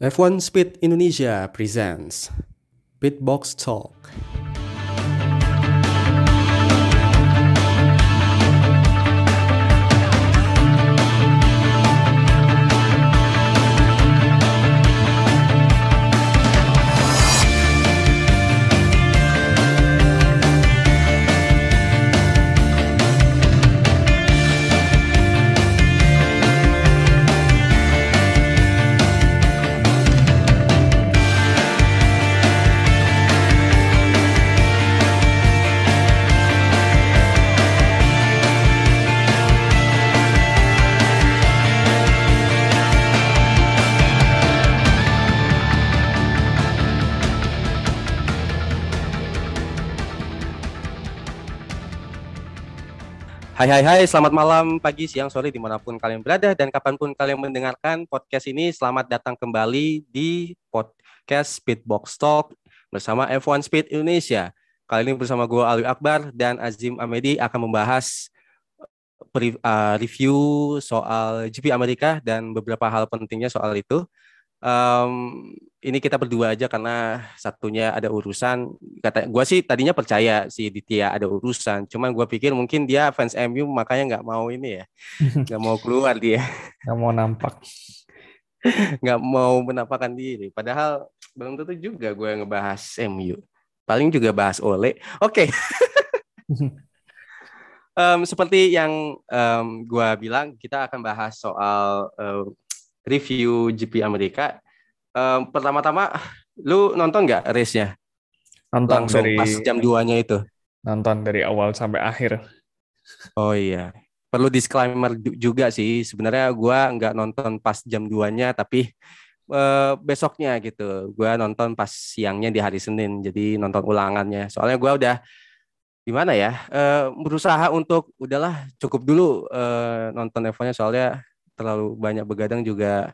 F1 Speed Indonesia presents Pitbox Talk. Hai hai hai, selamat malam, pagi, siang, sore, di mana pun kalian berada dan kapan pun kalian mendengarkan podcast ini, selamat datang kembali di podcast Speedbox Talk bersama F1 Speed Indonesia. Kali ini bersama gue Alwi Akbar dan Azim Amedi akan membahas uh, review soal GP Amerika dan beberapa hal pentingnya soal itu. Um, ini kita berdua aja karena satunya ada urusan. Kata gue sih tadinya percaya si Ditya ada urusan, cuman gue pikir mungkin dia fans MU makanya nggak mau ini ya, nggak mau keluar dia, nggak mau nampak, nggak mau menampakkan diri. Padahal belum tentu juga gue ngebahas MU, paling juga bahas Ole. Oke. Okay. um, seperti yang um, gue bilang, kita akan bahas soal um, review GP Amerika um, pertama-tama lu nonton nggak race-nya? Nonton Langsung dari pas jam 2-nya itu. Nonton dari awal sampai akhir. Oh iya. Perlu disclaimer juga sih. Sebenarnya gua nggak nonton pas jam 2-nya tapi uh, besoknya gitu. Gua nonton pas siangnya di hari Senin. Jadi nonton ulangannya. Soalnya gua udah gimana ya? Uh, berusaha untuk udahlah cukup dulu uh, nonton F1-nya soalnya terlalu banyak begadang juga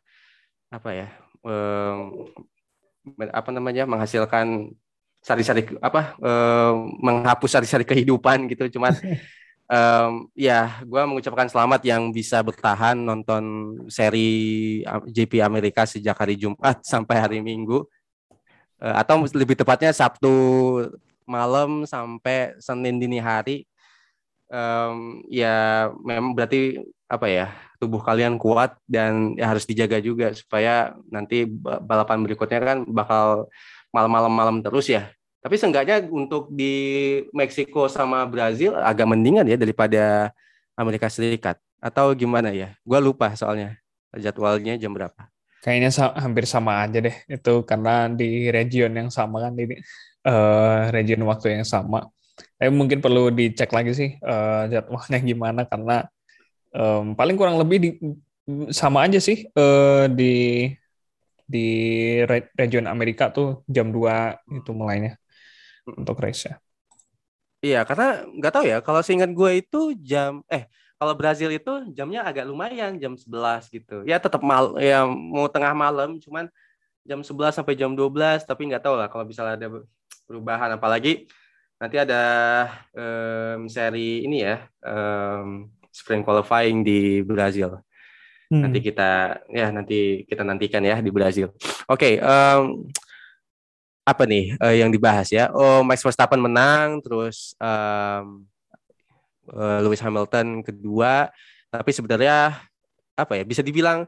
apa ya um, apa namanya menghasilkan sari-sari apa um, menghapus sari-sari kehidupan gitu. Cuman um, ya gue mengucapkan selamat yang bisa bertahan nonton seri JP Amerika sejak hari Jumat sampai hari Minggu. Uh, atau lebih tepatnya Sabtu malam sampai Senin dini hari. Um, ya memang berarti apa ya tubuh kalian kuat dan ya harus dijaga juga supaya nanti balapan berikutnya kan bakal malam-malam malam terus ya. Tapi seenggaknya untuk di Meksiko sama Brazil agak mendingan ya daripada Amerika Serikat. Atau gimana ya? Gua lupa soalnya jadwalnya jam berapa. Kayaknya hampir sama aja deh itu karena di region yang sama kan di uh, region waktu yang sama. Tapi mungkin perlu dicek lagi sih uh, jadwalnya gimana karena um, paling kurang lebih di, sama aja sih uh, di di region Amerika tuh jam 2 itu mulainya untuk race ya. Iya, karena nggak tahu ya, kalau seingat gue itu jam eh kalau Brazil itu jamnya agak lumayan jam 11 gitu. Ya tetap mal ya mau tengah malam cuman jam 11 sampai jam 12 tapi nggak tahu lah kalau misalnya ada perubahan apalagi nanti ada um, seri ini ya um, sprint qualifying di Brazil. Hmm. Nanti kita ya nanti kita nantikan ya di Brazil. Oke, okay, um, apa nih uh, yang dibahas ya? Oh, Max Verstappen menang, terus um, uh, Lewis Hamilton kedua. Tapi sebenarnya apa ya? Bisa dibilang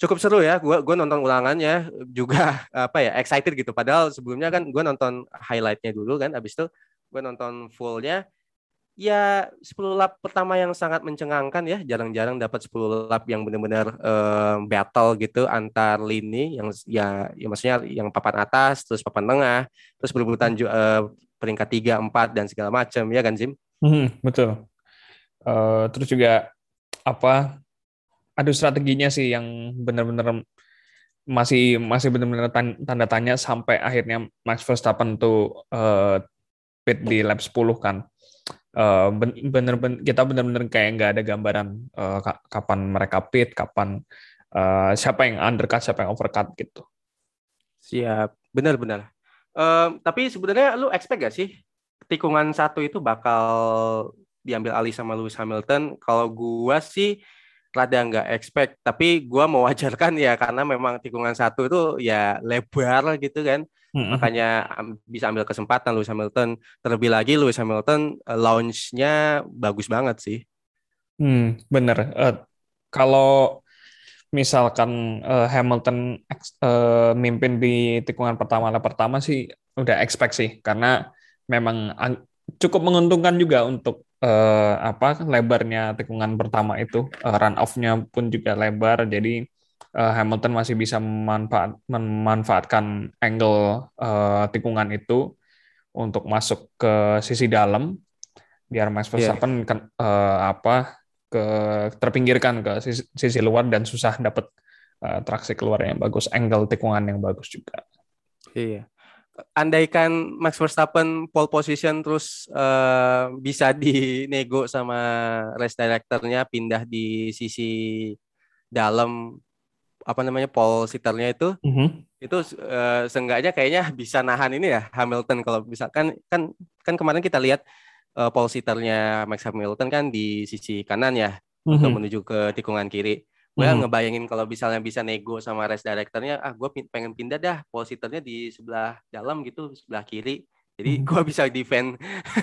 cukup seru ya. Gua gua nonton ulangannya juga apa ya excited gitu. Padahal sebelumnya kan gue nonton highlightnya dulu kan. Abis itu gue nonton fullnya ya 10 lap pertama yang sangat mencengangkan ya. Jarang-jarang dapat 10 lap yang benar-benar uh, battle gitu antar lini yang ya, ya maksudnya yang papan atas terus papan tengah terus berebutan uh, peringkat 3 4 dan segala macam ya kan Zim hmm, betul. Uh, terus juga apa ada strateginya sih yang benar-benar masih masih benar-benar tanda tanya sampai akhirnya Max Verstappen tuh uh, pit di lap 10 kan uh, bener bener kita bener-bener kayak nggak ada gambaran uh, kapan mereka pit, kapan uh, siapa yang undercut, siapa yang overcut gitu. Siap, benar-benar. Uh, tapi sebenarnya lu expect gak sih tikungan satu itu bakal diambil alih sama Lewis Hamilton? Kalau gua sih rada nggak expect tapi gue mewajarkan ya karena memang tikungan satu itu ya lebar gitu kan hmm. makanya bisa ambil kesempatan Lewis Hamilton. Terlebih lagi Lewis Hamilton uh, launchnya bagus banget sih. Hmm, bener. Uh, kalau misalkan uh, Hamilton uh, mimpin di tikungan pertama pertama sih udah expect sih. Karena memang cukup menguntungkan juga untuk uh, apa lebarnya tikungan pertama itu. Uh, run off-nya pun juga lebar. Jadi uh, Hamilton masih bisa memanfaat, memanfaatkan angle uh, tikungan itu untuk masuk ke sisi dalam biar Max iya. Verstappen yeah. kan uh, apa ke terpinggirkan ke sisi, sisi luar dan susah dapat uh, traksi keluar yang bagus angle tikungan yang bagus juga. Iya andaikan Max Verstappen pole position terus uh, bisa dinego sama race directornya pindah di sisi dalam apa namanya pole sitternya itu mm -hmm. itu uh, seenggaknya kayaknya bisa nahan ini ya Hamilton kalau misalkan kan kan kemarin kita lihat uh, pole sitternya Max Hamilton kan di sisi kanan ya mm -hmm. untuk menuju ke tikungan kiri gue hmm. ngebayangin kalau misalnya bisa nego sama race directornya ah gue pengen pindah dah positernya di sebelah dalam gitu sebelah kiri jadi hmm. gue bisa defend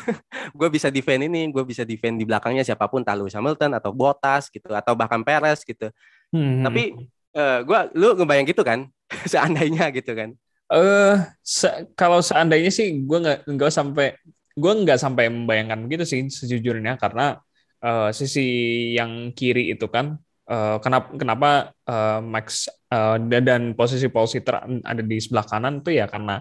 gue bisa defend ini gue bisa defend di belakangnya siapa pun tahu Hamilton atau Bottas gitu atau bahkan Perez gitu hmm. tapi uh, gue lu ngebayang gitu kan? Seandainya gitu kan? Eh uh, se kalau seandainya sih gue nggak nggak sampai gue nggak sampai membayangkan begitu sih sejujurnya. Karena uh, sisi yang kiri itu kan uh, kenapa kenapa uh, Max uh, dan posisi Paul Sitter ada di sebelah kanan tuh ya karena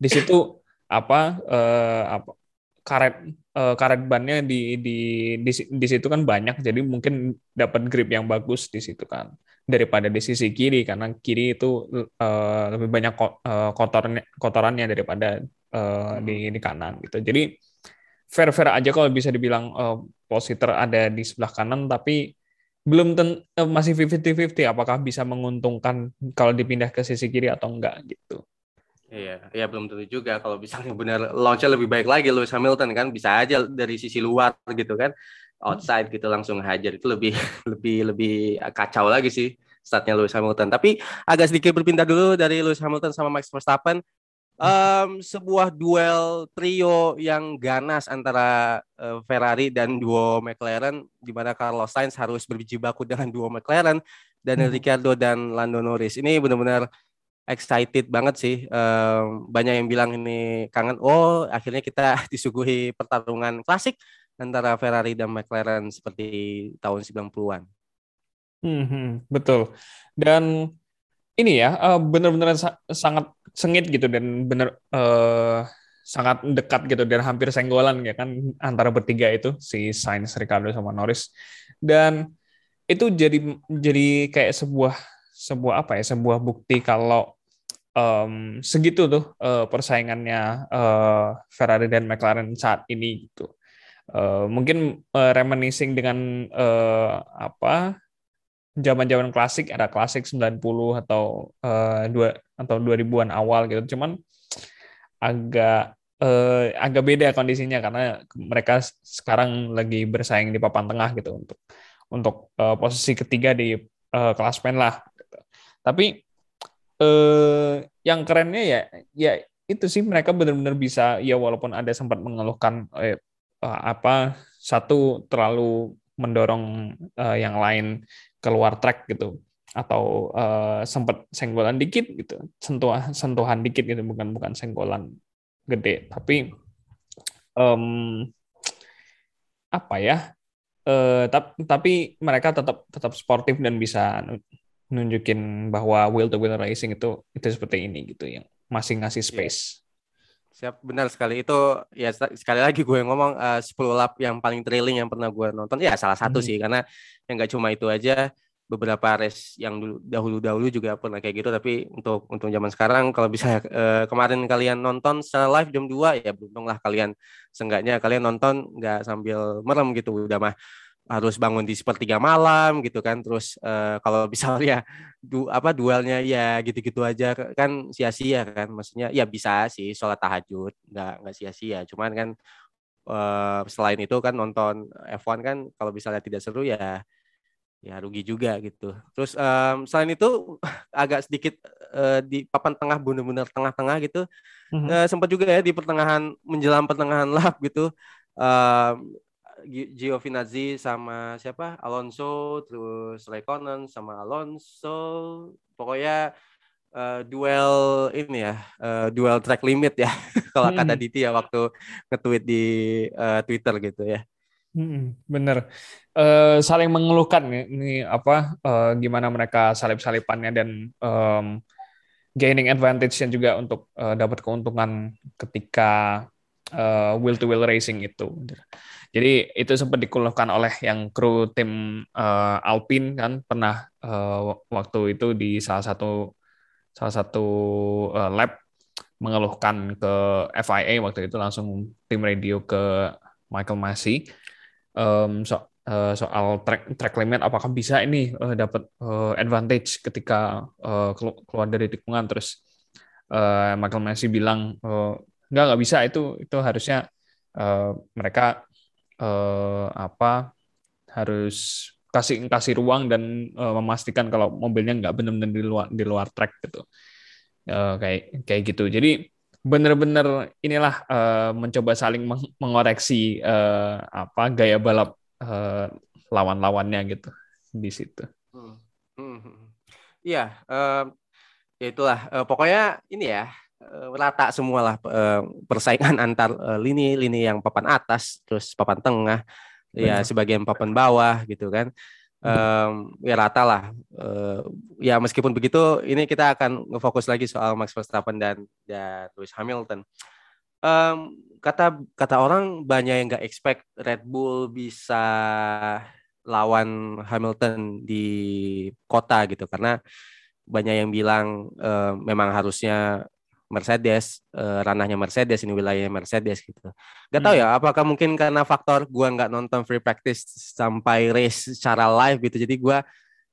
di situ apa uh, apa karet uh, karet bannya di, di di di situ kan banyak jadi mungkin dapat grip yang bagus di situ kan. Daripada di sisi kiri karena kiri itu uh, lebih banyak kotornya kotorannya daripada uh, di di kanan gitu. Jadi fair fair aja kalau bisa dibilang uh, positor ada di sebelah kanan tapi belum ten, eh, masih 50-50 apakah bisa menguntungkan kalau dipindah ke sisi kiri atau enggak gitu. Iya, ya belum tentu juga kalau misalnya benar launchnya lebih baik lagi Lewis Hamilton kan bisa aja dari sisi luar gitu kan outside gitu langsung hajar itu lebih lebih lebih kacau lagi sih startnya Lewis Hamilton. Tapi agak sedikit berpindah dulu dari Lewis Hamilton sama Max Verstappen um, sebuah duel trio yang ganas antara uh, Ferrari dan duo McLaren di mana Carlos Sainz harus berjibaku dengan duo McLaren dan hmm. Ricciardo dan Lando Norris. Ini benar-benar excited banget sih. Um, banyak yang bilang ini kangen. Oh, akhirnya kita disuguhi pertarungan klasik antara Ferrari dan McLaren seperti tahun 90-an. Hmm, hmm, betul. Dan ini ya uh, benar-benar sa sangat sengit gitu dan benar uh, sangat dekat gitu dan hampir senggolan ya kan antara bertiga itu si Sainz, Ricardo sama Norris dan itu jadi jadi kayak sebuah sebuah apa ya sebuah bukti kalau um, segitu tuh uh, persaingannya uh, Ferrari dan McLaren saat ini gitu uh, mungkin uh, reminiscing dengan uh, apa zaman-zaman klasik ada klasik 90 atau uh, dua atau 2000-an awal gitu. Cuman agak uh, agak beda kondisinya karena mereka sekarang lagi bersaing di papan tengah gitu untuk untuk uh, posisi ketiga di uh, klasmen lah. Gitu. Tapi uh, yang kerennya ya ya itu sih mereka benar-benar bisa ya walaupun ada sempat mengeluhkan eh, apa satu terlalu mendorong uh, yang lain keluar track gitu. Atau uh, sempat senggolan dikit gitu. Sentuhan sentuhan dikit gitu bukan bukan senggolan gede. Tapi um, apa ya uh, tapi mereka tetap tetap sportif dan bisa nunjukin bahwa wheel to wheel racing itu itu seperti ini gitu yang masih ngasih iya. space Siap, benar sekali. Itu ya sekali lagi gue ngomong uh, 10 lap yang paling thrilling yang pernah gue nonton. Ya salah satu hmm. sih karena yang nggak cuma itu aja beberapa race yang dulu dahulu-dahulu juga pernah kayak gitu tapi untuk untuk zaman sekarang kalau bisa uh, kemarin kalian nonton secara live jam 2 ya beruntunglah kalian seenggaknya kalian nonton nggak sambil merem gitu udah mah harus bangun di sepertiga malam gitu kan terus uh, kalau misalnya du, apa duelnya ya gitu-gitu aja kan sia-sia kan maksudnya ya bisa sih sholat tahajud nggak nggak sia-sia cuman kan uh, selain itu kan nonton F1 kan kalau misalnya tidak seru ya ya rugi juga gitu. Terus um, selain itu agak sedikit uh, di papan tengah benar-benar tengah-tengah gitu. Mm-hmm. Uh, sempat juga ya di pertengahan menjelang pertengahan lap gitu. Um, Giovinazzi sama siapa Alonso terus Raikkonen sama Alonso pokoknya uh, duel ini ya uh, duel track limit ya kalau hmm. kata Diti ya waktu nge-tweet di uh, Twitter gitu ya Hmm, bener. Uh, saling mengeluhkan nih, ini apa uh, gimana mereka salip-salipannya dan um, gaining advantage yang juga untuk uh, dapat keuntungan ketika uh, wheel to wheel racing itu. Jadi itu sempat dikeluhkan oleh yang kru tim uh, Alpine kan pernah uh, waktu itu di salah satu salah satu uh, lab mengeluhkan ke FIA waktu itu langsung tim radio ke Michael Massey. Um, so, uh, soal track track limit apakah bisa ini uh, dapat uh, advantage ketika uh, keluar dari tikungan? Terus uh, Michael Messi bilang uh, nggak nggak bisa itu itu harusnya uh, mereka uh, apa harus kasih kasih ruang dan uh, memastikan kalau mobilnya nggak benar-benar di luar di luar track gitu uh, kayak kayak gitu jadi benar-benar inilah uh, mencoba saling meng mengoreksi uh, apa gaya balap uh, lawan-lawannya gitu di situ. Hmm. Hmm. hmm. Iya, uh, ya itulah. Uh, pokoknya ini ya rata semua lah uh, persaingan antar lini-lini uh, yang papan atas, terus papan tengah, ya sebagian papan bawah gitu kan um, ya rata lah. Uh, ya meskipun begitu, ini kita akan ngefokus lagi soal Max Verstappen dan dan Lewis Hamilton. Um, kata kata orang banyak yang nggak expect Red Bull bisa lawan Hamilton di kota gitu karena banyak yang bilang uh, memang harusnya Mercedes, uh, ranahnya Mercedes ini wilayahnya Mercedes gitu. Gak tau ya, hmm. apakah mungkin karena faktor gua nggak nonton free practice sampai race secara live gitu, jadi gua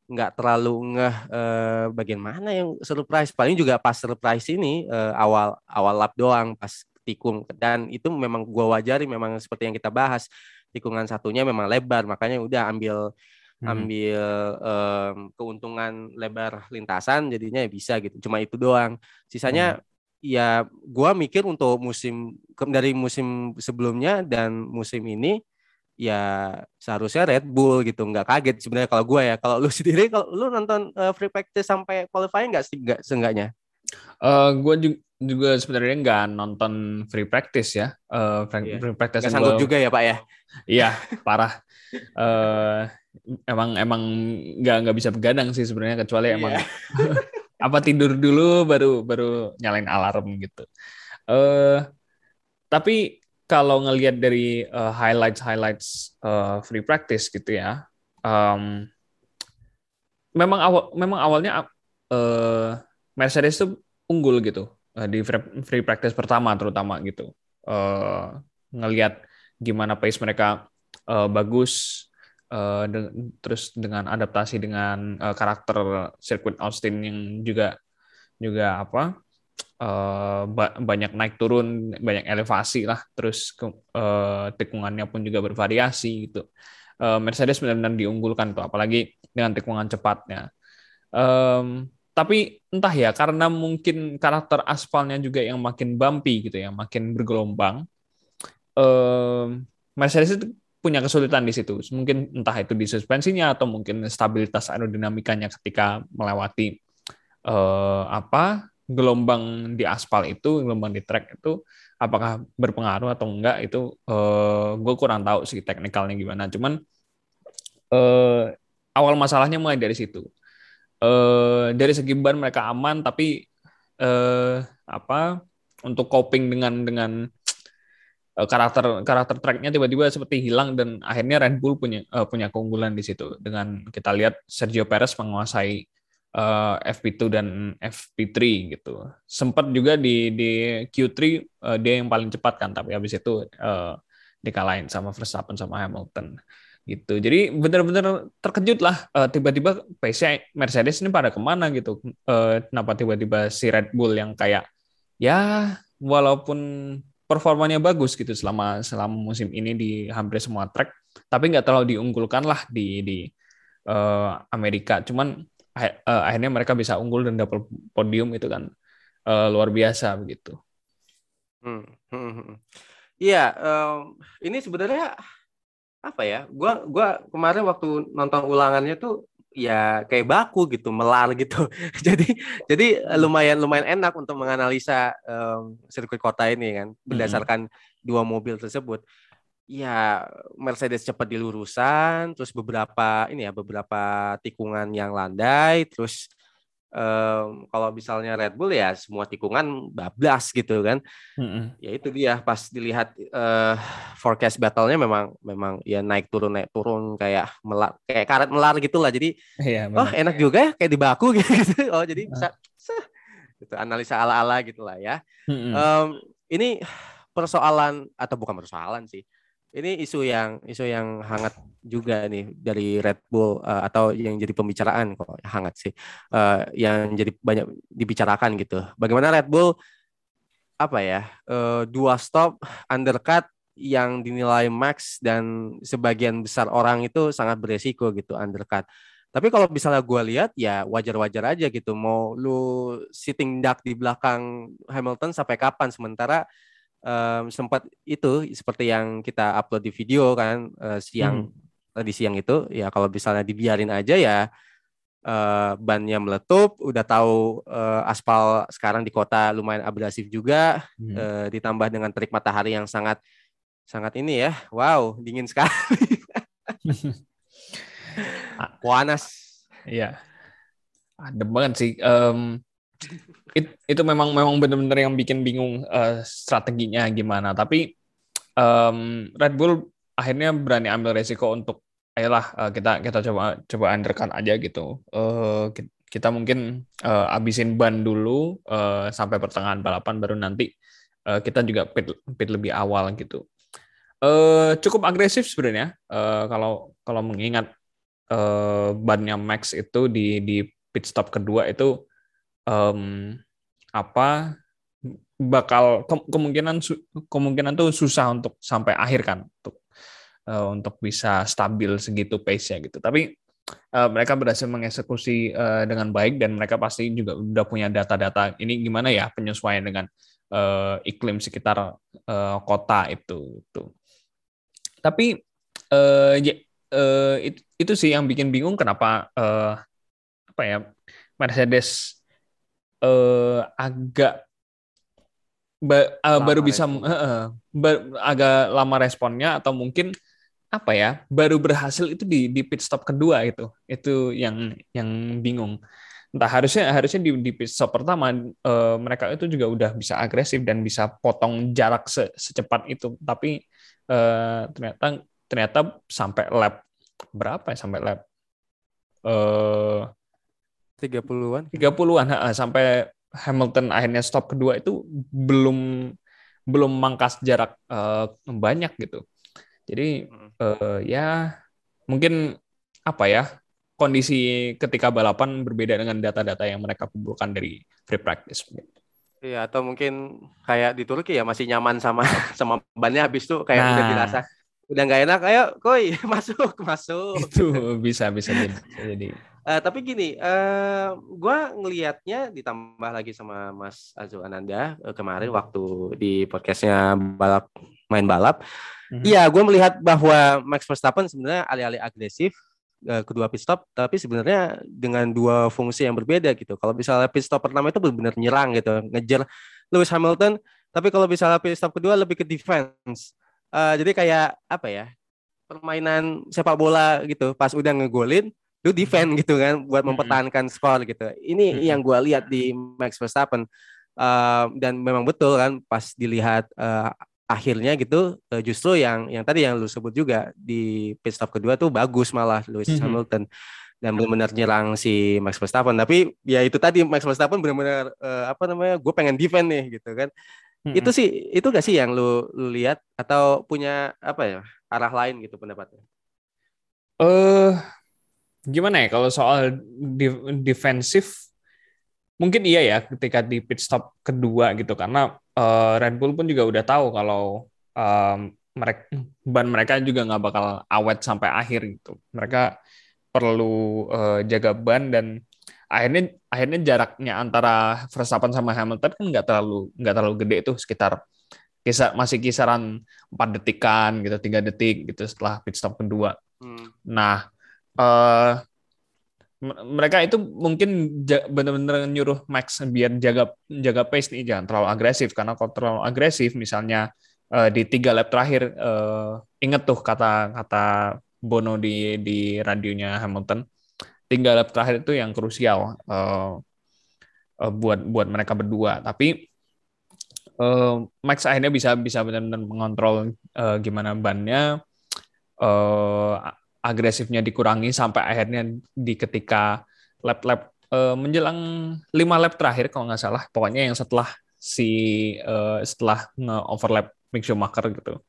nggak terlalu ngeh uh, bagian mana yang surprise. Paling juga pas surprise ini uh, awal awal lap doang, pas tikung dan itu memang gua wajari, memang seperti yang kita bahas tikungan satunya memang lebar, makanya udah ambil hmm. ambil um, keuntungan lebar lintasan jadinya ya bisa gitu cuma itu doang sisanya hmm ya gua mikir untuk musim dari musim sebelumnya dan musim ini ya seharusnya Red Bull gitu. Nggak kaget sebenarnya kalau gua ya. Kalau lu sendiri kalau lu nonton uh, free practice sampai qualifying nggak sih nggak seenggaknya? Uh, gua juga, juga sebenarnya nggak nonton free practice ya. Uh, free, yeah. free practice gak sanggup gua, juga ya pak ya? Iya parah. Uh, emang emang nggak nggak bisa begadang sih sebenarnya kecuali yeah. emang apa tidur dulu baru baru nyalain alarm gitu. Uh, tapi kalau ngelihat dari uh, highlights highlights uh, free practice gitu ya, um, memang awal memang awalnya uh, Mercedes itu unggul gitu uh, di free, practice pertama terutama gitu. Uh, ngelihat gimana pace mereka uh, bagus uh, de terus dengan adaptasi dengan uh, karakter sirkuit Austin yang juga juga apa uh, ba banyak naik turun banyak elevasi lah. Terus ke, uh, tikungannya pun juga bervariasi gitu. Uh, Mercedes benar-benar diunggulkan tuh apalagi dengan tikungan cepatnya. Um, tapi entah ya karena mungkin karakter aspalnya juga yang makin bumpy gitu ya makin bergelombang um, Mercedes itu punya kesulitan di situ. Mungkin entah itu di suspensinya atau mungkin stabilitas aerodinamikanya ketika melewati uh, apa gelombang di aspal itu, gelombang di track itu apakah berpengaruh atau enggak itu eh, gue kurang tahu sih teknikalnya gimana. Cuman uh, awal masalahnya mulai dari situ. Uh, dari segi ban mereka aman tapi uh, apa untuk coping dengan dengan Eh, karakter karakter tracknya tiba-tiba seperti hilang dan akhirnya Red Bull punya uh, punya keunggulan di situ dengan kita lihat Sergio Perez menguasai uh, eh, FP2 dan FP3 gitu. Sempat juga di di Q3 uh, dia yang paling cepat kan tapi habis itu uh, dikalahin sama Verstappen sama Hamilton gitu. Jadi benar-benar terkejut lah uh, tiba-tiba pace Mercedes ini pada ke mana gitu. Uh, kenapa tiba-tiba si Red Bull yang kayak ya walaupun performanya bagus gitu selama selama musim ini di hampir semua track, tapi nggak terlalu diunggulkan lah di di uh, Amerika. Cuman uh, akhirnya mereka bisa unggul dan dapat podium itu kan uh, luar biasa begitu. Hmm. hmm, hmm, hmm. Iya, um, ini sebenarnya apa ya? Gua gua kemarin waktu nonton ulangannya tuh ya kayak baku gitu, melar gitu. jadi jadi lumayan lumayan enak untuk menganalisa um, sirkuit kota ini kan berdasarkan hmm. dua mobil tersebut. Ya Mercedes cepat di lurusan, terus beberapa ini ya beberapa tikungan yang landai, terus um, kalau misalnya Red Bull ya semua tikungan bablas gitu kan. Mm-hmm. Ya itu dia pas dilihat uh, forecast battle-nya memang memang ya naik turun naik turun kayak melar kayak karet melar gitulah. Jadi yeah, oh enak juga ya kayak di baku gitu. Oh jadi bisa sah, gitu analisa ala-ala gitulah ya. Mm-hmm. Um, ini persoalan atau bukan persoalan sih ini isu yang isu yang hangat juga nih dari Red Bull uh, atau yang jadi pembicaraan kok hangat sih uh, yang jadi banyak dibicarakan gitu. Bagaimana Red Bull apa ya uh, dua stop undercut yang dinilai max dan sebagian besar orang itu sangat beresiko gitu undercut. Tapi kalau misalnya gue lihat ya wajar-wajar aja gitu. Mau lu sitting duck di belakang Hamilton sampai kapan? Sementara um, sempat itu seperti yang kita upload di video kan uh, siang hmm. tadi siang itu ya kalau misalnya dibiarin aja ya uh, bannya meletup udah tahu uh, aspal sekarang di kota lumayan abrasif juga hmm. uh, ditambah dengan terik matahari yang sangat sangat ini ya wow dingin sekali panas iya adem banget sih um, It, itu memang memang benar-benar yang bikin bingung uh, strateginya gimana. Tapi um, Red Bull akhirnya berani ambil resiko untuk ayolah uh, kita kita coba coba undercut aja gitu. Uh, kita mungkin uh, abisin ban dulu uh, sampai pertengahan balapan baru nanti uh, kita juga pit, pit lebih awal gitu. Uh, cukup agresif sebenarnya uh, kalau kalau mengingat uh, bannya Max itu di di pit stop kedua itu um, apa bakal ke kemungkinan kemungkinan tuh susah untuk sampai akhir kan untuk uh, untuk bisa stabil segitu pace-nya gitu. Tapi uh, mereka berhasil mengeksekusi uh, dengan baik dan mereka pasti juga udah punya data-data ini gimana ya penyesuaian dengan uh, iklim sekitar uh, kota itu tuh. Tapi uh, ya, uh, itu, itu sih yang bikin bingung kenapa uh, apa ya Mercedes uh, agak ba, uh, baru bisa uh, uh, agak lama responnya atau mungkin apa ya baru berhasil itu di di pit stop kedua itu itu yang yang bingung. Entah harusnya harusnya di, di pit stop pertama uh, mereka itu juga udah bisa agresif dan bisa potong jarak se, secepat itu. Tapi uh, ternyata ternyata sampai lap berapa ya sampai lap uh, 30-an. 30-an sampai Hamilton akhirnya stop kedua itu belum belum mangkas jarak uh, banyak gitu. Jadi uh, ya mungkin apa ya kondisi ketika balapan berbeda dengan data-data yang mereka kumpulkan dari free practice. Iya atau mungkin kayak di Turki ya masih nyaman sama sama bannya habis tuh kayak nah, udah dirasa udah nggak enak ayo koi masuk masuk itu bisa bisa jadi, bisa jadi. Uh, tapi gini, uh, eh, gue ngelihatnya ditambah lagi sama Mas Azu Ananda uh, kemarin waktu di podcastnya balap main balap. Mhm. Iya, mm-hmm. gue melihat bahwa Max Verstappen sebenarnya alih-alih agresif uh, kedua pit stop, tapi sebenarnya dengan dua fungsi yang berbeda gitu. Kalau misalnya pit stop pertama itu benar-benar nyerang gitu, ngejar Lewis Hamilton, tapi kalau misalnya pit stop kedua lebih ke defense. Uh, jadi kayak apa ya? Permainan sepak bola gitu. Pas udah ngegolin, lu defend gitu kan buat mempertahankan skor gitu. Ini yang gue lihat di Max Verstappen uh, dan memang betul kan pas dilihat uh, akhirnya gitu uh, justru yang yang tadi yang lu sebut juga di pit stop kedua tuh bagus malah Lewis mm-hmm. Hamilton dan benar-benar nyerang si Max Verstappen tapi ya itu tadi Max Verstappen benar-benar uh, apa namanya gue pengen defend nih gitu kan mm-hmm. itu sih itu gak sih yang lu, lu lihat atau punya apa ya arah lain gitu pendapatnya? Eh uh, gimana ya kalau soal defensif mungkin iya ya ketika di pit stop kedua gitu karena uh, Red Bull pun juga udah tahu kalau um, mereka ban mereka juga nggak bakal awet sampai akhir gitu mereka perlu uh, jaga ban dan akhirnya akhirnya jaraknya antara Verstappen sama Hamilton kan nggak terlalu nggak terlalu gede itu sekitar kisar masih kisaran empat detikan gitu tiga detik gitu setelah pit stop kedua. Hmm. Nah uh, mereka itu mungkin benar-benar nyuruh Max biar jaga jaga pace nih jangan terlalu agresif. Karena kalau terlalu agresif misalnya uh, di tiga lap terakhir uh, inget tuh kata kata Bono di di radionya Hamilton. Tiga lap terakhir itu yang krusial uh, uh, buat buat mereka berdua. Tapi uh, Max akhirnya bisa bisa benar-benar mengontrol uh, gimana bannya. Uh, agresifnya dikurangi sampai akhirnya di ketika lap-lap uh, menjelang lima lap terakhir kalau nggak salah. Pokoknya yang setelah si uh, setelah nge-overlap Mick Schumacher gitu.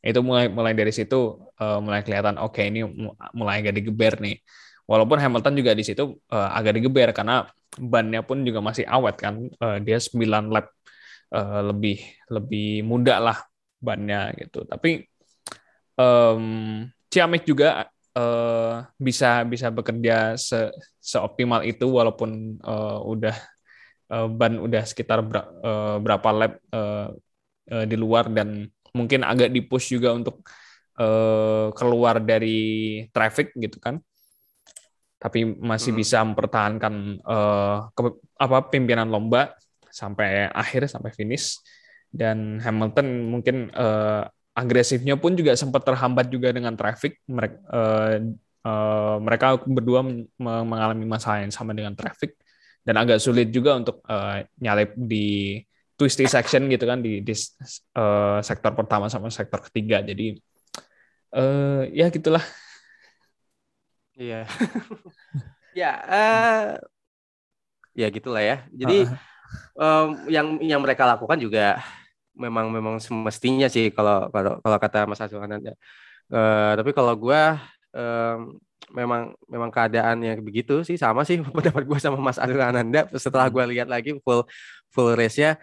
Itu mulai mulai dari situ uh, mulai kelihatan oke okay, ini mulai agak digeber nih. Walaupun Hamilton juga di situ uh, agak digeber karena bannya pun juga masih awet kan. Uh, dia 9 lap uh, lebih lebih muda lah bannya gitu. Tapi um, Ciamik juga uh, bisa bisa bekerja se, seoptimal itu walaupun uh, udah uh, ban udah sekitar ber, uh, berapa lap uh, uh, di luar dan mungkin agak dipush juga untuk uh, keluar dari traffic gitu kan tapi masih hmm. bisa mempertahankan uh, ke, apa pimpinan lomba sampai akhir sampai finish dan Hamilton mungkin uh, agresifnya pun juga sempat terhambat juga dengan traffic mereka uh, uh, mereka berdua mengalami masalah yang sama dengan traffic dan agak sulit juga untuk uh, nyalip di twisty section gitu kan di, di uh, sektor pertama sama sektor ketiga. Jadi uh, ya gitulah. Iya. ya, uh, ya gitulah ya. Jadi uh. um, yang yang mereka lakukan juga memang memang semestinya sih kalau kalau kalau kata Mas Azwan ya. Uh, tapi kalau gue um, memang memang keadaannya begitu sih sama sih pendapat gue sama Mas Azwan Ananda setelah hmm. gue lihat lagi full full race nya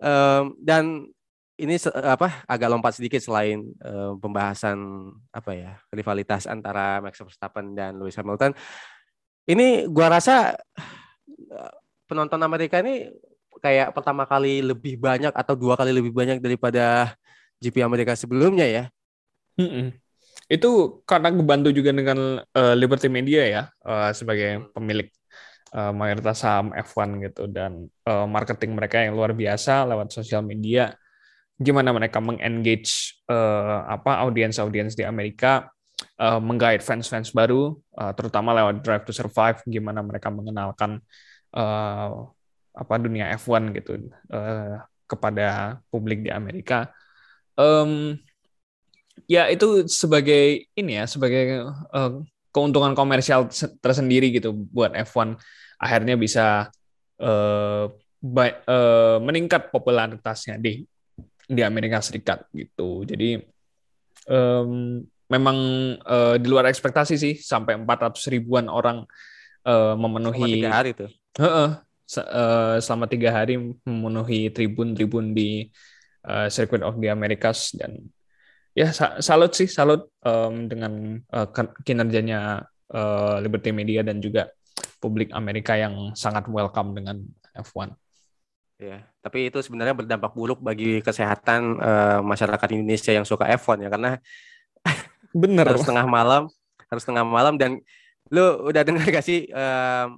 Um, dan ini apa agak lompat sedikit selain um, pembahasan apa ya rivalitas antara Max Verstappen dan Lewis Hamilton. Ini gua rasa penonton Amerika ini kayak pertama kali lebih banyak atau dua kali lebih banyak daripada GP Amerika sebelumnya ya. Mm -mm. Itu karena kebantu juga dengan uh, Liberty Media ya uh, sebagai pemilik uh, mayoritas saham F1 gitu dan uh, marketing mereka yang luar biasa lewat sosial media gimana mereka mengengage uh, apa audiens-audiens di Amerika uh, menggait fans-fans baru uh, terutama lewat Drive to Survive gimana mereka mengenalkan uh, apa dunia F1 gitu uh, kepada publik di Amerika um, ya itu sebagai ini ya sebagai uh, keuntungan komersial tersendiri gitu buat F1 akhirnya bisa uh, uh, meningkat popularitasnya di di Amerika Serikat gitu. Jadi um, memang uh, di luar ekspektasi sih sampai 400 ribuan orang uh, memenuhi selama tiga hari tuh. Uh, uh, selama tiga hari memenuhi tribun-tribun di uh, Circuit of the Americas dan ya salut sih salut um, dengan uh, kinerjanya uh, Liberty Media dan juga publik Amerika yang sangat welcome dengan F1. Ya, tapi itu sebenarnya berdampak buruk bagi kesehatan uh, masyarakat Indonesia yang suka F1 ya karena benar harus tengah malam, harus tengah malam dan lu udah dengar gak sih uh,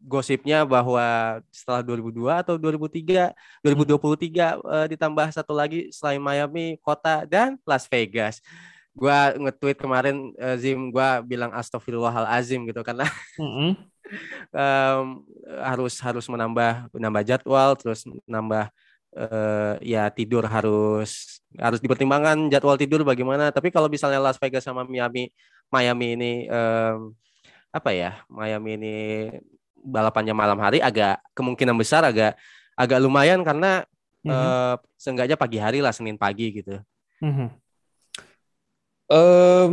gosipnya bahwa setelah 2002 atau 2003 2023 uh, ditambah satu lagi selain Miami kota dan Las Vegas. Gua nge-tweet kemarin uh, Zim gua bilang astagfirullahalazim gitu karena mm -hmm. um, harus harus menambah menambah jadwal terus menambah uh, ya tidur harus harus dipertimbangkan jadwal tidur bagaimana. Tapi kalau misalnya Las Vegas sama Miami Miami ini um, apa ya Miami ini balapannya malam hari agak kemungkinan besar agak agak lumayan karena mm -hmm. uh, seenggaknya pagi hari lah Senin pagi gitu. Mm -hmm. um,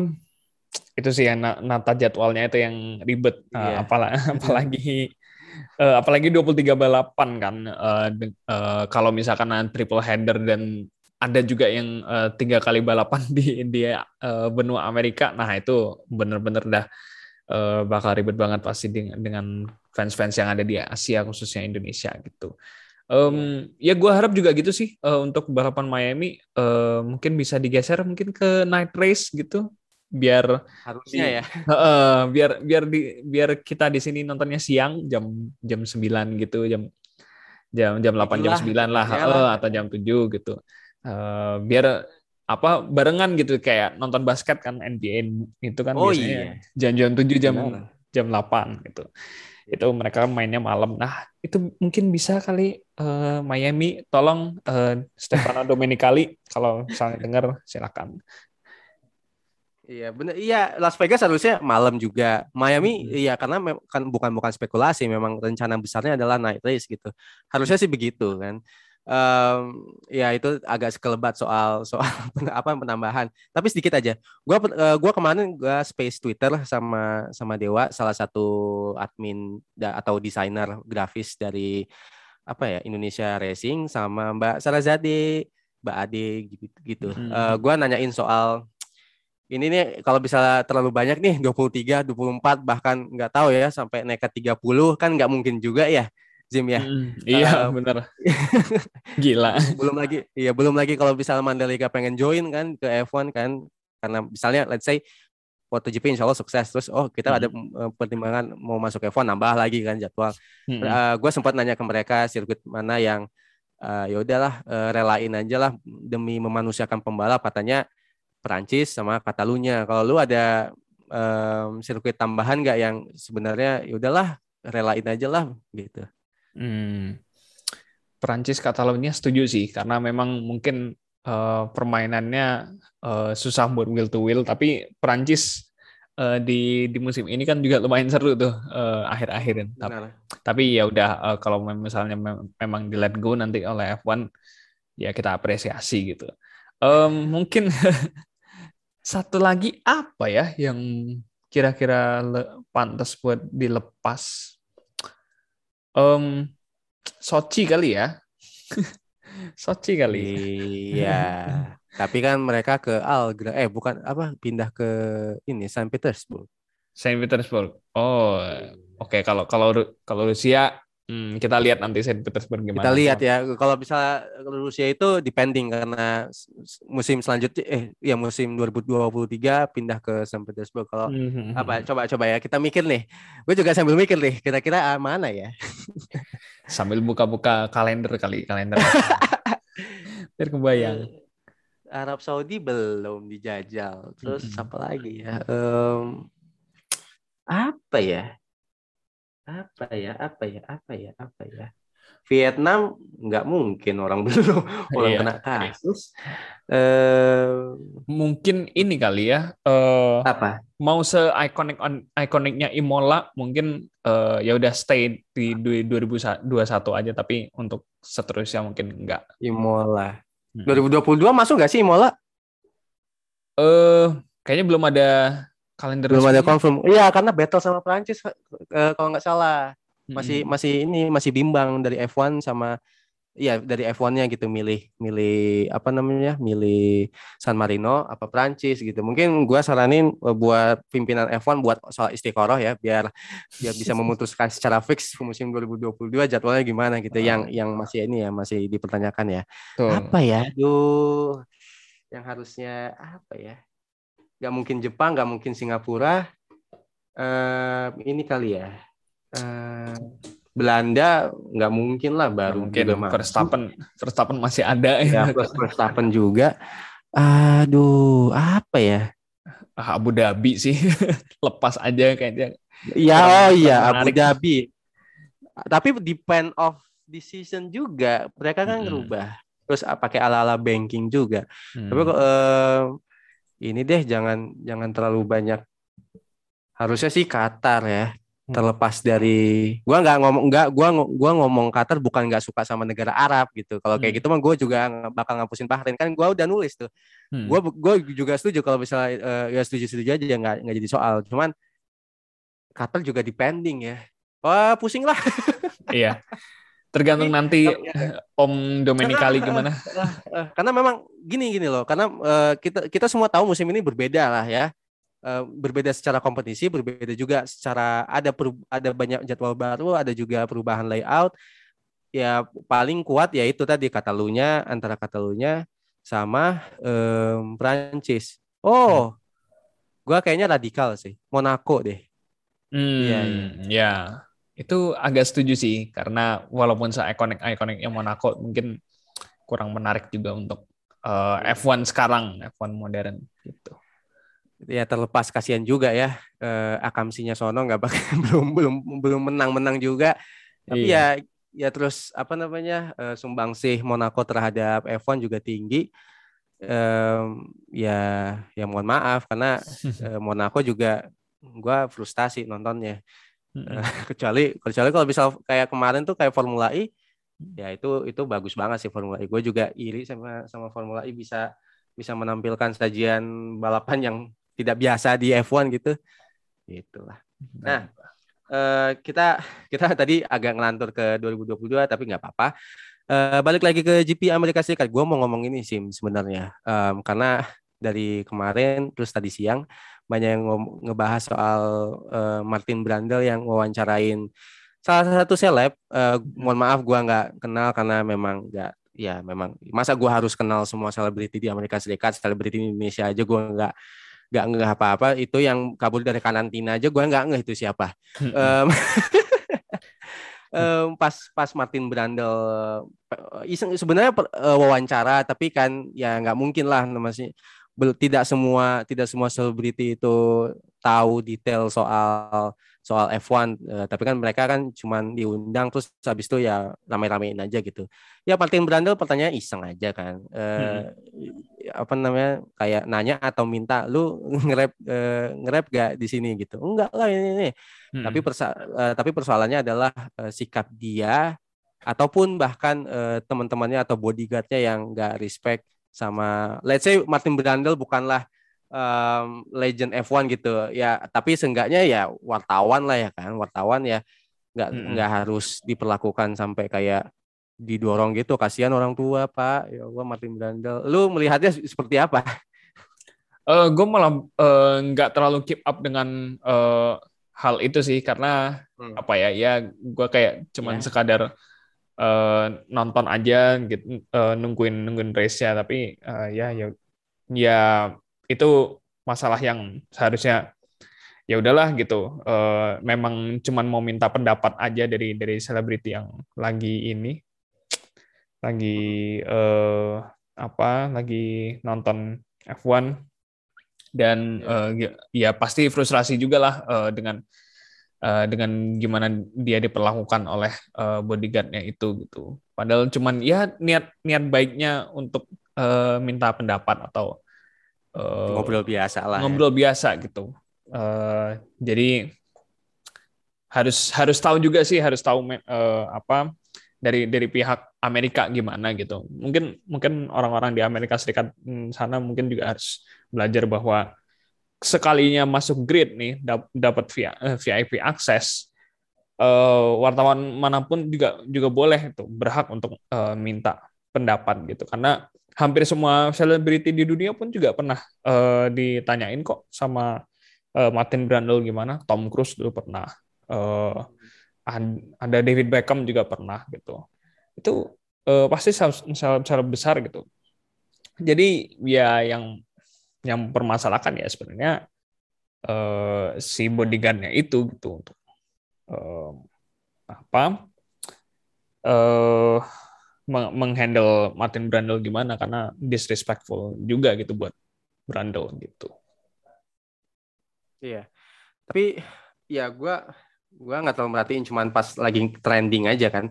itu sih ya nata jadwalnya itu yang ribet yeah. uh, apalagi apalagi uh, apalagi 23 balapan kan uh, uh, kalau misalkan triple header dan ada juga yang uh, tiga kali balapan di di uh, benua Amerika nah itu bener-bener dah uh, bakal ribet banget pasti dengan, fans-fans yang ada di Asia khususnya Indonesia gitu. Um, ya gue harap juga gitu sih uh, untuk balapan Miami uh, mungkin bisa digeser mungkin ke night race gitu biar harusnya di, ya. Uh, biar biar di biar kita di sini nontonnya siang jam jam 9 gitu jam jam jam 8 jam 9 lah uh, atau jam 7 gitu. Uh, biar apa barengan gitu kayak nonton basket kan NBA itu kan oh, biasanya iya. jam-jam 7 jam Benar. jam 8 gitu itu mereka mainnya malam. Nah, itu mungkin bisa kali uh, Miami tolong uh, Stefano Domenicali kalau misalnya dengar silakan. Iya benar. Iya Las Vegas harusnya malam juga. Miami hmm. iya karena kan bukan bukan spekulasi, memang rencana besarnya adalah night race gitu. Harusnya sih begitu kan um, ya itu agak sekelebat soal soal apa penambahan. Tapi sedikit aja. Gua uh, gua kemarin gua space Twitter sama sama Dewa salah satu admin da, atau desainer grafis dari apa ya Indonesia Racing sama Mbak Sarazade, Mbak Ade gitu gitu. Hmm. Uh, gua nanyain soal ini nih kalau bisa terlalu banyak nih 23, 24 bahkan nggak tahu ya sampai naik ke 30 kan nggak mungkin juga ya Jim ya. Hmm, iya uh, benar. Gila. belum lagi, iya belum lagi kalau misalnya Mandalika pengen join kan ke F1 kan, karena misalnya let's say MotoGP insya Allah sukses terus oh kita hmm. ada uh, pertimbangan mau masuk F1 nambah lagi kan jadwal. Hmm. Uh, eh, gue sempat nanya ke mereka sirkuit mana yang uh, ya udahlah uh, relain aja lah demi memanusiakan pembalap katanya Perancis sama Katalunya. Kalau lu ada um, sirkuit tambahan nggak yang sebenarnya ya udahlah relain aja lah gitu. Hmm. Perancis Catalonia setuju sih karena memang mungkin uh, permainannya uh, susah buat will to will tapi Perancis uh, di di musim ini kan juga lumayan seru tuh uh, akhir-akhirin. Tapi, tapi ya udah uh, kalau misalnya memang di let go nanti oleh F1 ya kita apresiasi gitu. Um, mungkin satu lagi apa ya yang kira-kira pantas buat dilepas Um, Sochi kali ya. Sochi kali. Iya. Tapi kan mereka ke Algra eh bukan apa pindah ke ini Saint Petersburg. Saint Petersburg. Oh, oke okay. kalau kalau kalau Rusia Hmm, kita lihat nanti Saint Petersburg gimana. Kita lihat ya. Kalau bisa Rusia itu depending karena musim selanjutnya eh ya musim 2023 pindah ke Saint Petersburg. Kalau mm-hmm. apa coba coba ya kita mikir nih. Gue juga sambil mikir nih kira-kira ah, mana ya. sambil buka-buka kalender kali, kalender. Biar kebayang. Arab Saudi belum dijajal. Terus mm-hmm. apa lagi ya? Um, apa ya? Apa ya apa ya apa ya apa ya? Vietnam nggak mungkin orang belum orang iya. kena kasus. Uh, mungkin ini kali ya uh, apa? mau se ikonik ikoniknya Imola mungkin uh, ya udah stay di 2021 aja tapi untuk seterusnya mungkin enggak Imola. Hmm. 2022 masuk nggak sih Imola? Eh uh, kayaknya belum ada kalender belum ada confirm. Iya karena battle sama Prancis uh, kalau nggak salah. Masih hmm. masih ini masih bimbang dari F1 sama Iya dari F1-nya gitu milih milih apa namanya milih San Marino apa Prancis gitu. Mungkin gue saranin eh, buat pimpinan F1 buat soal istiqoroh ya biar biar bisa memutuskan secara fix musim 2022 jadwalnya gimana gitu uh. yang yang masih ini ya masih dipertanyakan ya. Tuh. apa ya? Duh yang harusnya apa ya nggak mungkin Jepang, nggak mungkin Singapura. Uh, ini kali ya. Uh, Belanda nggak mungkin lah baru mungkin. juga Verstappen Verstappen masih ada. Ya, ya Verstappen juga. Aduh apa ya? Ah, Abu Dhabi sih. Lepas aja kayaknya. Ya oh iya Abu Dhabi. Tapi depend of decision juga. Mereka kan hmm. ngerubah. Terus ah, pakai ala-ala banking juga. Hmm. tapi kok uh, ini deh jangan jangan terlalu banyak. Harusnya sih Qatar ya hmm. terlepas dari gua nggak ngomong nggak gua gua ngomong Qatar bukan nggak suka sama negara Arab gitu. Kalau kayak hmm. gitu mah gue juga bakal ngapusin Bahrain. Kan gua udah nulis tuh. Hmm. gua gua juga setuju kalau misalnya uh, ya setuju setuju aja ya nggak nggak jadi soal. Cuman Qatar juga depending ya. Wah pusing lah. Iya tergantung nanti ya. Om Domenicali gimana. Karena memang gini gini loh, karena uh, kita kita semua tahu musim ini berbeda lah ya. uh, berbeda secara kompetisi, berbeda juga secara ada per, ada banyak jadwal baru, ada juga perubahan layout. Ya paling kuat ya itu tadi Katalunya antara Katalunya sama um, Prancis. Oh, gua kayaknya radikal sih, Monaco deh. Hmm, iya, iya. ya. Itu agak setuju sih karena walaupun se-ikonik-ikoniknya Monaco mungkin kurang menarik juga untuk uh, eh, F1 sekarang, F1 modern gitu. Ya terlepas kasihan juga ya uh, akamsinya Sono nggak belum belum belum menang-menang juga. Tapi iya. ya ya terus apa namanya uh, sumbangsih Monaco terhadap F1 juga tinggi. Um, ya ya mohon maaf karena uh, Monaco juga gue frustasi nontonnya. Uh, kecuali kecuali kalau misal kayak kemarin tuh kayak Formula E ya itu itu bagus banget sih Formula E. Gue juga iri sama sama Formula E bisa bisa menampilkan sajian balapan yang tidak biasa di F1 gitu. Itulah. Nah, uh, kita kita tadi agak ngelantur ke 2022 tapi nggak apa-apa. Uh, balik lagi ke GP Amerika Serikat. Gue mau ngomong ini sih sebenarnya um, karena dari kemarin terus tadi siang banyak yang ngebahas soal uh, Martin Brandel yang wawancarain salah satu seleb. Uh, mohon maaf gua nggak kenal karena memang nggak ya memang masa gua harus kenal semua selebriti di Amerika Serikat selebriti di Indonesia aja gua nggak nggak nggak apa-apa. Itu yang kabur dari karantina aja gua nggak ngeh itu siapa. Um, um, pas pas Martin Brandel iseng sebenarnya uh, wawancara tapi kan ya nggak mungkin lah namanya tidak semua tidak semua selebriti itu tahu detail soal soal F1 uh, tapi kan mereka kan cuman diundang terus habis itu ya ramai-ramein aja gitu ya Martin Brandel pertanyaan iseng aja kan uh, hmm. apa namanya kayak nanya atau minta lu nge-rap uh, nge-rap gak di sini gitu enggak lah ini, ini. Hmm. tapi persa uh, tapi persoalannya adalah uh, sikap dia ataupun bahkan uh, teman-temannya atau bodyguardnya yang nggak respect sama let's say Martin Brandel bukanlah um, legend F1 gitu ya tapi seenggaknya ya wartawan lah ya kan wartawan ya nggak mm -hmm. nggak harus diperlakukan sampai kayak didorong gitu kasihan orang tua pak ya Allah Martin Brandel lu melihatnya seperti apa? Uh, eh, gue malah uh, nggak terlalu keep up dengan uh, hal itu sih karena hmm. apa ya ya gue kayak cuman yeah. sekadar uh, nonton aja gitu uh, nungguin nungguin race nya tapi uh, ya ya ya itu masalah yang seharusnya ya udahlah gitu. Uh, memang cuman mau minta pendapat aja dari dari selebriti yang lagi ini. Lagi uh, apa lagi nonton F1 dan uh, ya pasti frustrasi juga lah uh, dengan uh, dengan gimana dia diperlakukan oleh uh, bodyguardnya itu gitu padahal cuman ya niat niat baiknya untuk uh, minta pendapat atau uh, ngobrol biasa lah ya. ngobrol ya. biasa gitu uh, jadi harus harus tahu juga sih harus tahu uh, apa dari dari pihak Amerika gimana gitu mungkin mungkin orang-orang di Amerika Serikat hmm, sana mungkin juga harus belajar bahwa sekalinya masuk grid nih dapat VIP akses uh, wartawan mana pun juga juga boleh itu berhak untuk uh, minta pendapat gitu karena hampir semua selebriti di dunia pun juga pernah uh, ditanyain kok sama uh, Martin Brandel gimana, Tom Cruise dulu pernah, uh, ada David Beckham juga pernah gitu. Itu uh, pasti seleb besar gitu. Jadi ya yang yang permasalahkan ya sebenarnya uh, si bodyguardnya itu gitu untuk uh, apa uh, menghandle Martin Brandel gimana karena disrespectful juga gitu buat Brandel gitu. Iya. Tapi ya gue gua nggak terlalu merhatiin cuman pas lagi trending aja kan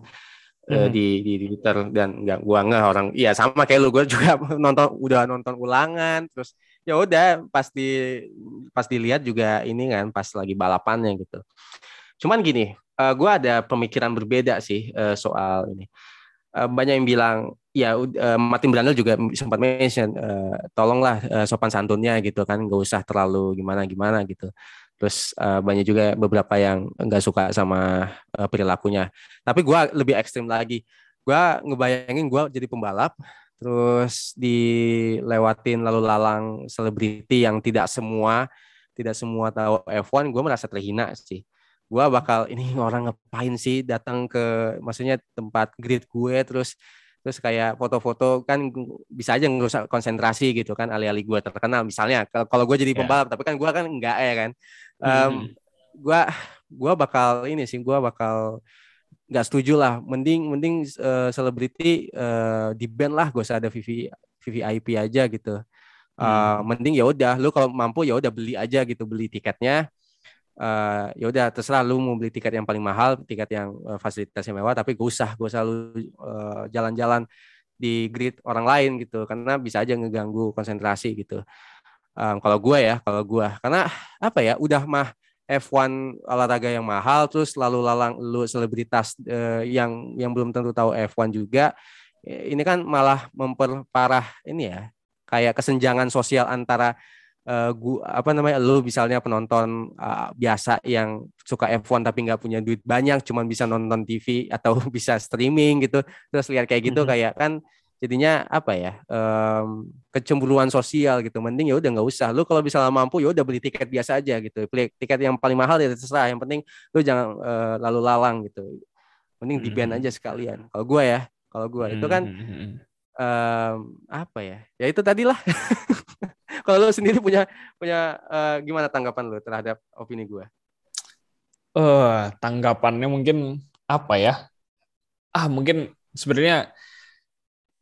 hmm. di, di Twitter dan nggak gua nggak orang iya sama kayak lu gue juga nonton udah nonton ulangan terus ya udah pas di pas dilihat juga ini kan pas lagi balapannya gitu. Cuman gini uh, eh, gue ada pemikiran berbeda sih uh, soal ini. Eh, banyak yang bilang ya uh, Martin Brandel juga sempat mention uh, tolonglah uh, sopan santunnya gitu kan nggak usah terlalu gimana gimana gitu. Terus uh, banyak juga beberapa yang nggak suka sama uh, perilakunya. Tapi gue lebih ekstrim lagi. Gue ngebayangin gue jadi pembalap terus dilewatin lalu lalang selebriti yang tidak semua tidak semua tahu F1 gue merasa terhina sih gue bakal ini orang ngapain sih datang ke maksudnya tempat grid gue terus terus kayak foto-foto kan bisa aja ngerusak konsentrasi gitu kan alih-alih gue terkenal misalnya kalau gue jadi iya. pembalap yeah. tapi kan gue kan enggak ya kan um, mm-hmm. gue gue bakal ini sih gue bakal nggak setuju lah. Mending mending eh, selebriti uh, uh, di band lah. Gue usah ada VV, VVIP aja gitu. Uh, hmm. mending ya udah lu kalau mampu ya udah beli aja gitu beli tiketnya. Uh, ya udah terserah lu mau beli tiket yang paling mahal, tiket yang uh, fasilitasnya mewah, tapi gue usah gue selalu uh, jalan-jalan di grid orang lain gitu, karena bisa aja ngeganggu konsentrasi gitu. Um, kalau gue ya, kalau gue, karena apa ya, udah mah F1 olahraga yang mahal, terus lalu lalang lu selebritas uh, yang yang belum tentu tahu F1 juga, ini kan malah memperparah ini ya, kayak kesenjangan sosial antara uh, gua apa namanya lu misalnya penonton uh, biasa yang suka F1 tapi nggak punya duit banyak cuman bisa nonton TV atau bisa streaming gitu terus lihat kayak gitu mm -hmm. kayak kan jadinya apa ya um, kecemburuan sosial gitu. Mending ya udah nggak usah. Lu kalau bisa mampu ya udah beli tiket biasa aja gitu. Beli tiket yang paling mahal ya terserah. Yang penting lu jangan uh, lalu lalang gitu. Mending di band aja sekalian. Kalau gue ya kalau gue itu kan um, apa ya? Ya itu tadilah. Kalau lu sendiri punya punya uh, gimana tanggapan lu terhadap opini gue? Eh, uh, tanggapannya mungkin apa ya? Ah, mungkin sebenarnya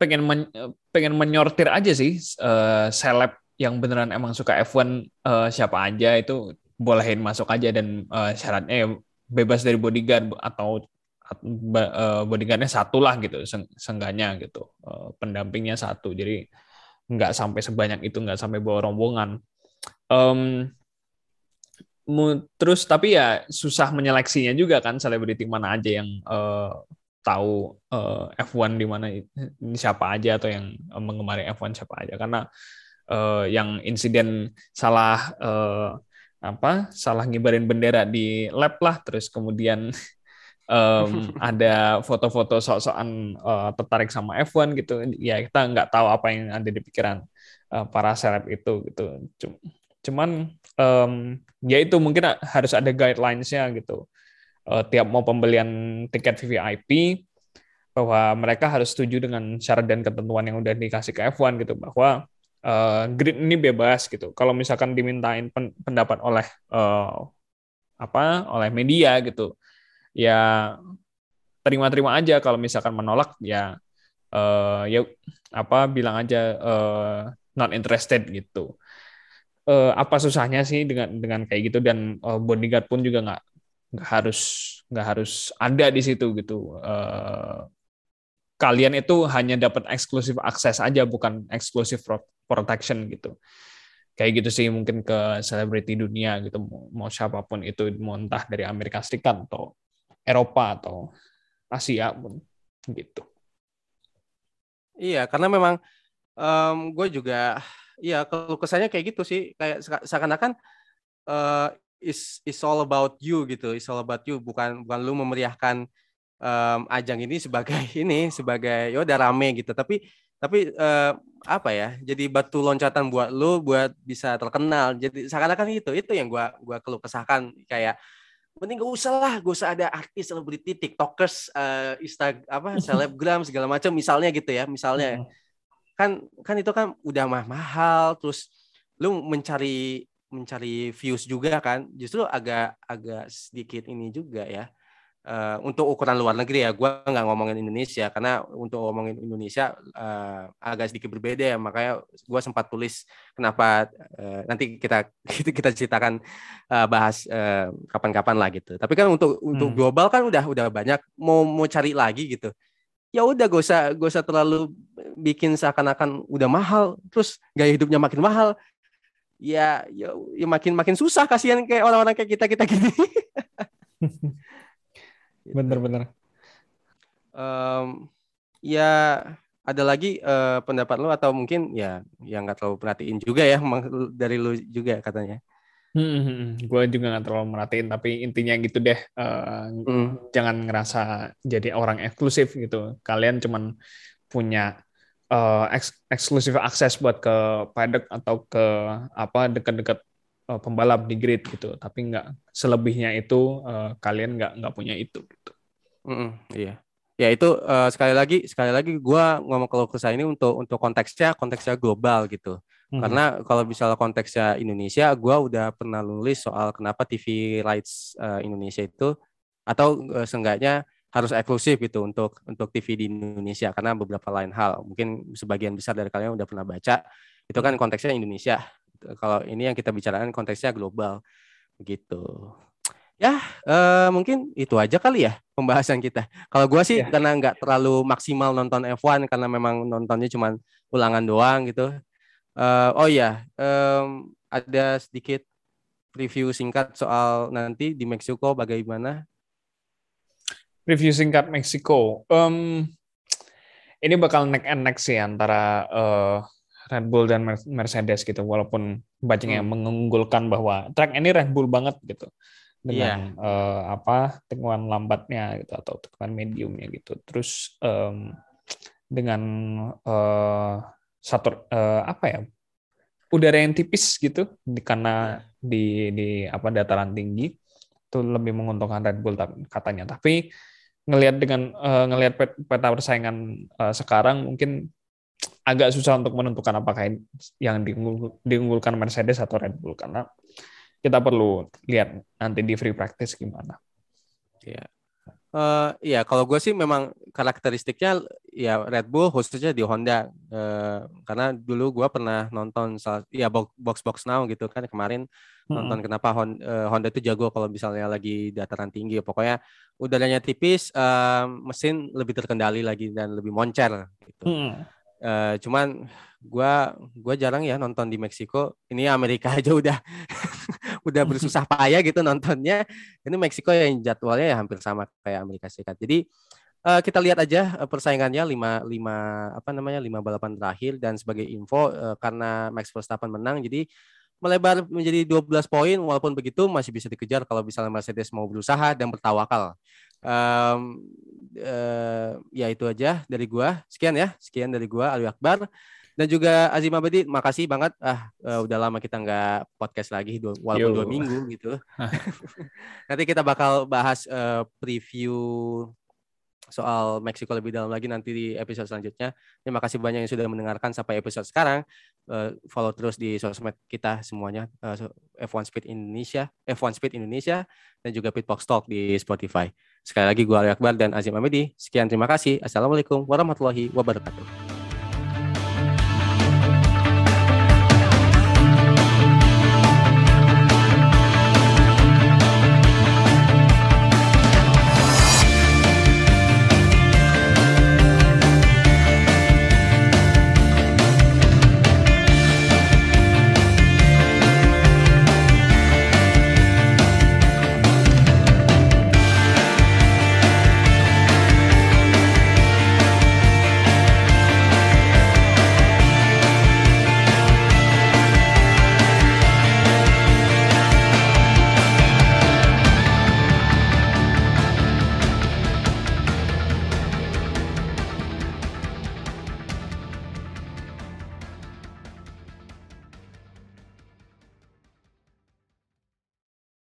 pengen men, pengen menyortir aja sih uh, seleb yang beneran emang suka F1 uh, siapa aja itu bolehin masuk aja dan uh, syaratnya ya bebas dari bodyguard atau bodyguardnya satu lah gitu sengganya gitu. Pendampingnya satu jadi nggak sampai sebanyak itu nggak sampai bawa rombongan um, terus tapi ya susah menyeleksinya juga kan selebriti mana aja yang uh, tahu uh, eh, F1 di mana siapa aja atau yang mengemari F1 siapa aja. Karena uh, yang insiden salah uh, apa salah ngibarin bendera di lab lah terus kemudian um, ada foto-foto sok-sokan uh, tertarik sama F1 gitu ya kita nggak tahu apa yang ada di pikiran uh, para seleb itu gitu. Cuman um, ya itu mungkin harus ada guidelines-nya gitu uh, tiap mau pembelian tiket VVIP bahwa mereka harus setuju dengan syarat dan ketentuan yang udah dikasih ke F1 gitu bahwa uh, grid ini bebas gitu. Kalau misalkan dimintain pendapat oleh uh, apa oleh media gitu ya terima-terima aja. Kalau misalkan menolak ya uh, ya apa bilang aja uh, not interested gitu. Uh, apa susahnya sih dengan dengan kayak gitu? Dan uh, bodyguard pun juga nggak nggak harus nggak harus ada di situ gitu. Uh, kalian itu hanya dapat eksklusif akses aja bukan eksklusif protection gitu. Kayak gitu sih mungkin ke selebriti dunia gitu mau siapa pun itu mau entah dari Amerika Serikat atau Eropa atau Asia pun gitu. Iya, karena memang um, gue juga, iya kalau kesannya kayak gitu sih, kayak seakan-akan uh, is is all about you gitu, is all about you, bukan bukan lu memeriahkan um, ajang ini sebagai ini sebagai ya udah rame gitu, tapi tapi uh, apa ya, jadi batu loncatan buat lu buat bisa terkenal, jadi seakan-akan itu itu yang gue gua keluh kesahkan. Kayak mending gak usah lah gak usah ada artis selebriti tiktokers uh, insta apa selebgram segala macam misalnya gitu ya misalnya. Kan kan itu kan udah mah mahal terus lu mencari mencari views juga kan justru agak agak sedikit ini juga ya uh, untuk ukuran luar negeri ya, gue nggak ngomongin Indonesia karena untuk ngomongin Indonesia uh, agak sedikit berbeda ya, makanya gue sempat tulis kenapa uh, nanti kita kita ceritakan uh, bahas kapan-kapan uh, lah gitu. Tapi kan untuk hmm. untuk global kan udah udah banyak mau mau cari lagi gitu. Ya udah gak usah gak usah terlalu bikin seakan-akan udah mahal, terus gaya hidupnya makin mahal. Ya, ya, ya makin makin susah kasihan kayak orang-orang kayak kita kita gini. Gitu. Bener-bener. Um, ya ada lagi uh, pendapat lo atau mungkin ya yang nggak terlalu perhatiin juga ya dari lo juga katanya. Hmm, hmm, hmm. gue juga nggak terlalu merhatiin tapi intinya gitu deh uh, hmm. jangan ngerasa jadi orang eksklusif gitu kalian cuman punya uh, eks eksklusif akses buat ke paddock atau ke apa dekat-dekat uh, pembalap di grid gitu. Tapi nggak selebihnya itu uh, kalian nggak nggak punya itu gitu. Mm -mm, iya. Ya itu uh, sekali lagi sekali lagi gue ngomong kalau ke ini untuk untuk konteksnya konteksnya global gitu. Hmm. karena kalau misalnya konteksnya Indonesia gue udah pernah nulis soal kenapa TV rights uh, Indonesia itu atau uh, seenggaknya harus eksklusif gitu untuk untuk TV di Indonesia karena beberapa lain hal mungkin sebagian besar dari kalian udah pernah baca itu kan konteksnya Indonesia kalau ini yang kita bicarakan konteksnya global gitu ya uh, mungkin itu aja kali ya pembahasan kita. Kalau gue sih yeah. karena nggak terlalu maksimal nonton F1 karena memang nontonnya cuma ulangan doang gitu. Uh, oh iya, um, ada sedikit review singkat soal nanti di Meksiko bagaimana? Review singkat Meksiko. Um, ini bakal neck and neck sih antara uh, Red Bull dan Mercedes gitu. Walaupun yang hmm. mengunggulkan bahwa track ini Red Bull banget gitu dengan yeah. Iya. uh, apa tikungan lambatnya gitu atau tikungan mediumnya gitu. Terus um, dengan uh, satu uh, apa ya udara yang tipis gitu di, karena iya. di di apa dataran tinggi itu lebih menguntungkan Red Bull katanya. Tapi ngelihat dengan uh, ngelihat peta persaingan uh, sekarang mungkin agak susah untuk menentukan apakah yang diunggulkan Mercedes atau Red Bull karena kita perlu lihat nanti di free practice gimana. Ya, uh, ya kalau gue sih memang karakteristiknya ya Red Bull khususnya di Honda. Uh, karena dulu gue pernah nonton ya box box now gitu kan kemarin hmm. nonton kenapa Honda, uh, Honda itu jago kalau misalnya lagi dataran tinggi pokoknya udaranya tipis uh, mesin lebih terkendali lagi dan lebih moncer gitu. Hmm. Uh, cuman gue gua jarang ya nonton di Meksiko. Ini Amerika aja udah udah bersusah payah gitu nontonnya. Ini Meksiko yang jadwalnya ya hampir sama kayak Amerika Serikat. Jadi uh, kita lihat aja uh, persaingannya lima lima apa namanya lima balapan terakhir dan sebagai info uh, karena Max Verstappen menang jadi melebar menjadi 12 poin walaupun begitu masih bisa dikejar kalau misalnya Mercedes mau berusaha dan bertawakal. Um, uh, ya itu aja dari gua. Sekian ya, sekian dari gua Ali Akbar dan juga Azim Abadi. Makasih banget. Ah, uh, udah lama kita nggak podcast lagi, dua, walaupun Yo. dua minggu gitu. Nanti kita bakal bahas uh, preview soal Meksiko lebih dalam lagi nanti di episode selanjutnya. Terima kasih banyak yang sudah mendengarkan sampai episode sekarang. Uh, follow terus di sosmed kita semuanya uh, F1 Speed Indonesia, F1 Speed Indonesia dan juga Pitbox Talk di Spotify. Sekali lagi gue Ali Akbar dan Azim Amedi. Sekian terima kasih. Assalamualaikum warahmatullahi wabarakatuh.